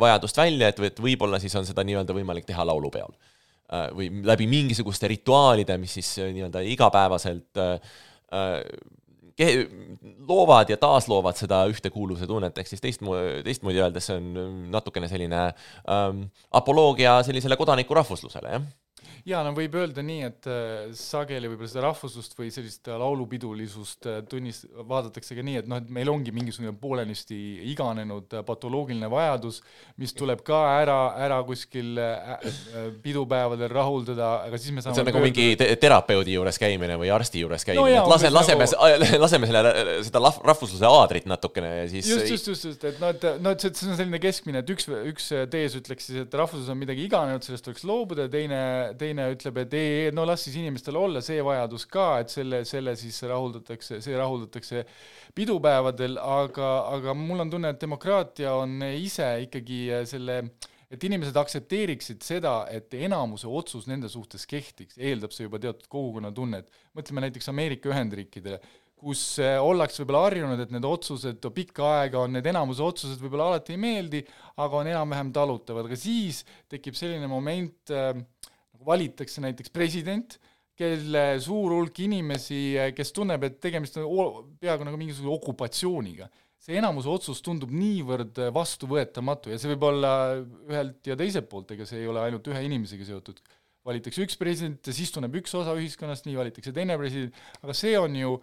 vajadust välja, et, et võib-olla siis on seda nii-öelda võimalik teha laulupeol äh,. või läbi mingisuguste rituaalide, mis siis äh, nii-öelda igapäevaselt äh, äh loovad ja taasloovad seda ühtekuuluvuse tunnet, ehk siis teistmoodi, teistmoodi öeldes see on natukene selline ähm, apoloogia sellisele kodaniku rahvuslusele, jah jaa, no võib öelda nii, et äh, sageli võib-olla seda rahvuslust või sellist laulupidulisust äh, tunnis-, vaadatakse ka nii, et noh, et meil ongi mingisugune poolenisti iganenud äh, patoloogiline vajadus, mis tuleb ka ära, ära kuskil pidupäevadel rahuldada, aga siis me saame see on nagu mingi te terapeudi juures käimine või arsti juures käimine. No, et lase, laseme nagu..., laseme selle, seda rahvusluse aadrit natukene ja siis just, just, just, just, et noh, et noh, et see on selline keskmine, et üks, üks tees ütleks siis, et rahvuslus on midagi iganenud, sellest tuleks loobuda ja teine, teine teine ütleb, et ei, ei, no las siis inimestel olla see vajadus ka, et selle, selle siis rahuldatakse, see rahuldatakse pidupäevadel, aga, aga mul on tunne, et demokraatia on ise ikkagi selle et inimesed aktsepteeriksid seda, et enamuse otsus nende suhtes kehtiks, eeldab see juba teatud kogukonnatunnet. mõtleme näiteks Ameerika Ühendriikidele, kus ollakse võib-olla harjunud, et need otsused pikka aega on, need enamuse otsused võib-olla alati ei meeldi, aga on enam-vähem talutavad, aga siis tekib selline moment äh, nagu valitakse näiteks president, kelle suur hulk inimesi, kes tunneb, et tegemist on peaaegu nagu mingisuguse okupatsiooniga. see enamuse otsus tundub niivõrd vastuvõetamatu ja see võib olla ühelt ja teiselt poolt, ega see ei ole ainult ühe inimesega seotud. valitakse üks president siis tunneb üks osa ühiskonnast, nii valitakse teine president, aga see on ju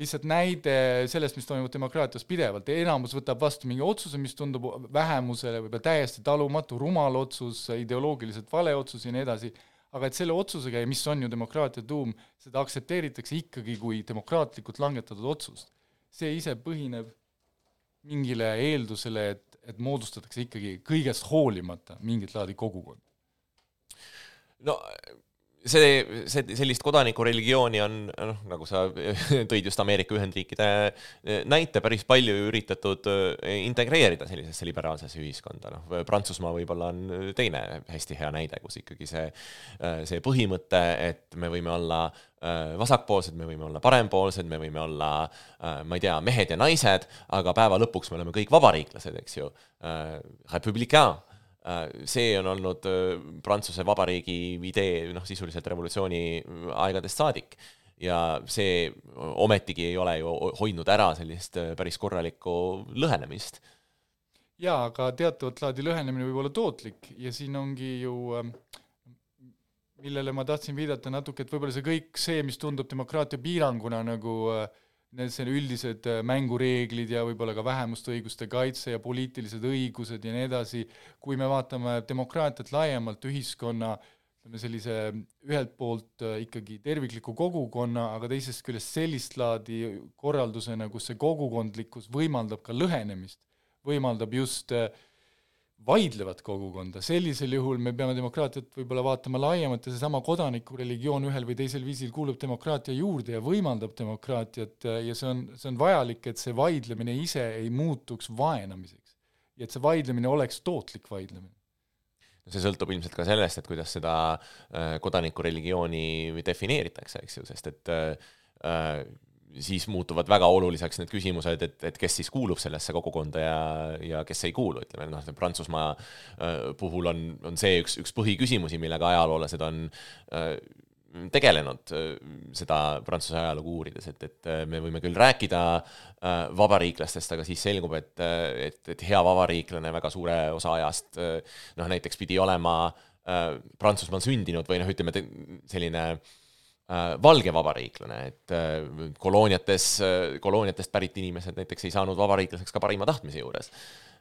lihtsalt näide sellest, mis toimub demokraatias pidevalt, enamus võtab vastu mingi otsuse, mis tundub vähemusele võib-olla täiesti talumatu, rumal otsus, ideoloogiliselt vale otsus ja nii edasi aga et selle otsusega ja mis on ju demokraatia tuum, seda aktsepteeritakse ikkagi kui demokraatlikult langetatud otsust. see ise põhineb mingile eeldusele, et, et moodustatakse ikkagi kõigest hoolimata mingit laadi kogukond. no see, see, sellist kodanikureligiooni on noh, nagu sa tõid just Ameerika Ühendriikide näite, päris palju üritatud äh, integreerida sellisesse liberaalsesse ühiskonda, noh, Prantsusmaa võib-olla on teine hästi hea näide, kus ikkagi see, äh, see põhimõte, et me võime olla vasakpoolsed, me võime olla parempoolsed, me võime olla, ma ei tea, mehed ja naised, aga päeva lõpuks me oleme kõik vabariiklased, eks ju, republicain Äh, see on olnud äh, Prantsuse Vabariigi idee noh, sisuliselt revolutsiooni aegadest saadik ja see ometigi ei ole ju hoidnud ära sellist äh, päris korralikku lõhenemist. jaa, aga teatavat laadi lõhenemine võib olla tootlik ja siin ongi ju millele ma tahtsin viidata natuke, et võib-olla see kõik see, mis tundub demokraatia piiranguna nagu äh, need selle üldised äh, mängureeglid ja võib-olla ka vähemuste õiguste kaitse ja poliitilised õigused ja nii edasi, kui me vaatame demokraatiat laiemalt, ühiskonna ütleme sellise ühelt poolt äh, ikkagi tervikliku kogukonna, aga teisest küljest sellist laadi korraldusena, kus see kogukondlikkus võimaldab ka lõhenemist, võimaldab just äh, vaidlevat kogukonda, sellisel juhul me peame demokraatiat võib-olla vaatama laiemalt ja seesama kodanikureligioon ühel või teisel viisil kuulub demokraatia juurde ja võimaldab demokraatiat ja see on, see on vajalik, et see vaidlemine ise ei muutuks vaenamiseks. ja et see vaidlemine oleks tootlik vaidlemine. see sõltub ilmselt ka sellest, et kuidas seda äh, kodanikureligiooni defineeritakse, eks ju, sest et äh, siis muutuvad väga oluliseks need küsimused, et, et kes siis kuulub sellesse kogukonda ja, ja kes ei kuulu, ütleme noh, Prantsusmaa äh, puhul on, on see üks, üks põhiküsimusi, millega ajaloolased on äh, tegelenud äh, seda Prantsuse ajalugu uurides, et, et me võime küll rääkida vabariiklastest, aga siis selgub, et, et, et hea vabariiklane väga suure osa ajast noh, näiteks pidi olema Prantsusmaal sündinud või noh, ütleme selline äh, valge vabariiklane, et äh, kolooniates, äh, kolooniatest pärit inimesed näiteks ei saanud vabariiklaseks ka parima tahtmise juures.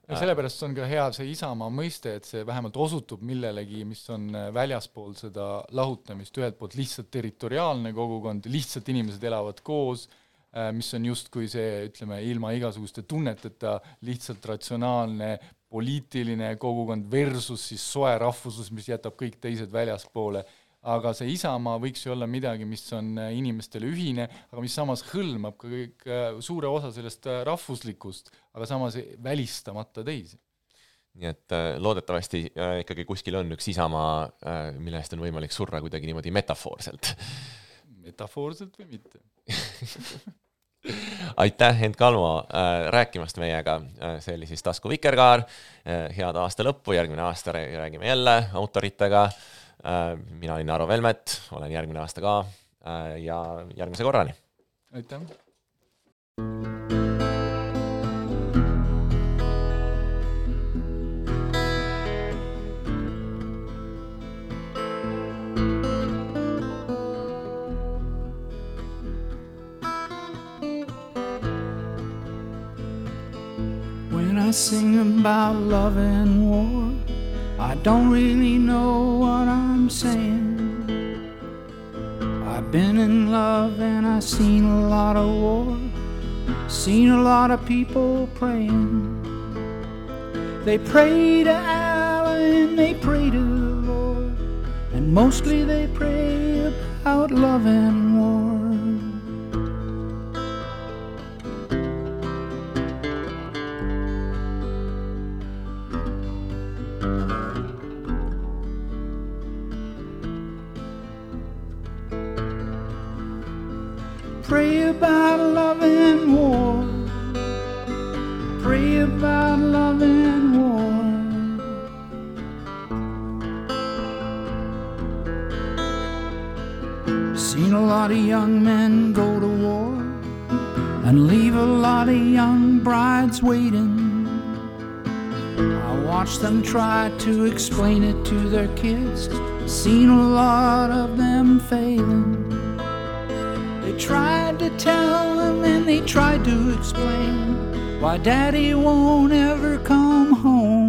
ja sellepärast on ka hea see isamaa mõiste, et see vähemalt osutub millelegi, mis on väljaspool seda lahutamist, ühelt poolt lihtsalt territoriaalne kogukond, lihtsalt inimesed elavad koos, mis on justkui see, ütleme, ilma igasuguste tunneteta lihtsalt ratsionaalne poliitiline kogukond versus siis soe rahvuslus, mis jätab kõik teised väljaspoole aga see Isamaa võiks ju olla midagi, mis on inimestele ühine, aga mis samas hõlmab ka kõik suure osa sellest rahvuslikust, aga samas välistamata teisi. Nii et äh, loodetavasti äh, ikkagi kuskil on üks isamaa, äh, mille eest on võimalik surra kuidagi niimoodi metafoorselt. metafoorselt või mitte? Aitäh, Hent Kalmo rääkimast meiega, see oli siis Tasku Vikerkaar, head aasta lõppu, järgmine aasta räägime jälle autoritega, mina olin Aro Velmet, olen järgmine aasta ka ja järgmise korrani! aitäh! I sing about love and war, I don't really know what I'm saying. I've been in love and I've seen a lot of war, seen a lot of people praying. They pray to Allah and they pray to the Lord, and mostly they pray about love and war. Pray about love and war. Pray about love and war. Seen a lot of young men go to war and leave a lot of young brides waiting. I watched them try to explain it to their kids. Seen a lot of them failing. Tried to tell him and they tried to explain why daddy won't ever come home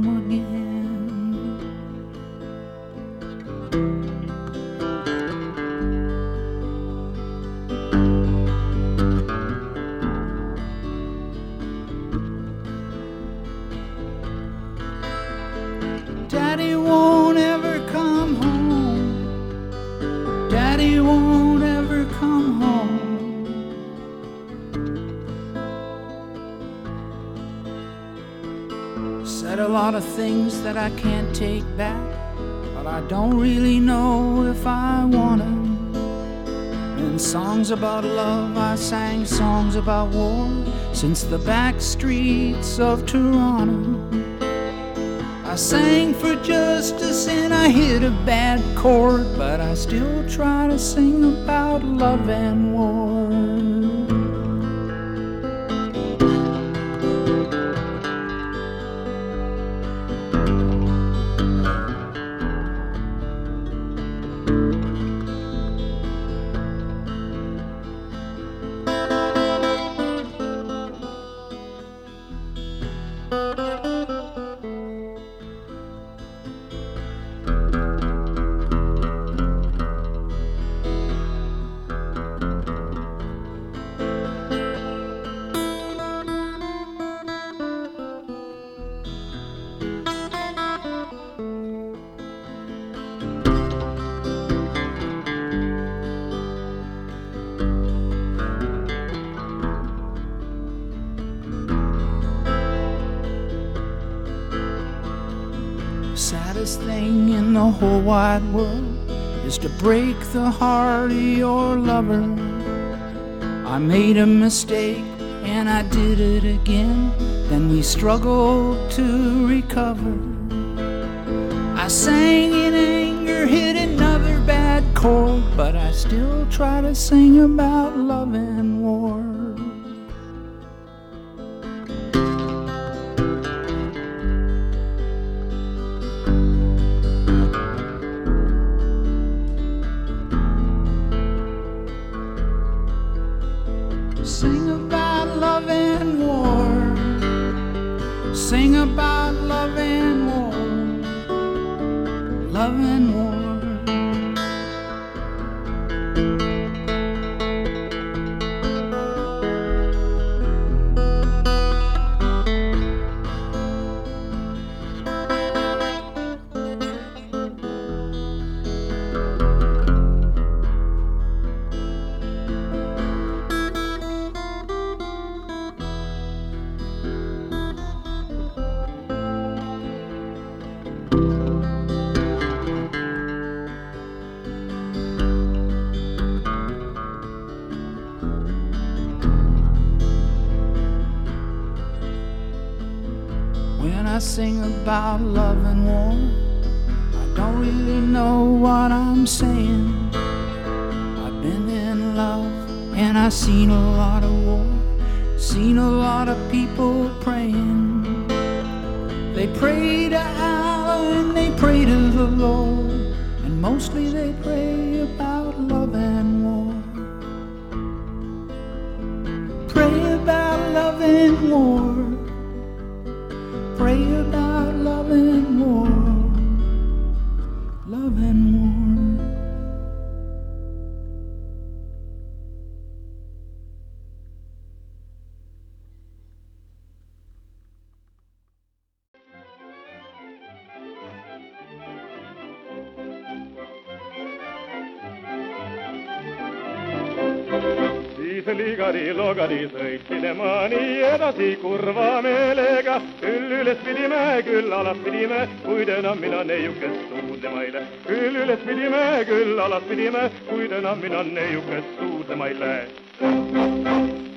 but I don't really know if I wanna. In songs about love, I sang songs about war since the back streets of Toronto. I sang for justice and I hit a bad chord, but I still try to sing about love and war. Whole wide world is to break the heart of your lover. I made a mistake and I did it again. Then we struggled to recover. I sang in anger, hit another bad chord, but I still try to sing about sing about love and war. I don't really know what I'm saying. I've been in love and I've seen a lot of war, seen a lot of people praying. They pray to Allah and they pray to the Lord, and mostly they pray minema nii edasi kurva meelega. küll üles pidime, küll alas pidime, kuid enam mina neiukest suudlema ei lähe. küll üles pidime, küll alas pidime, kuid enam mina neiukest suudlema ei lähe.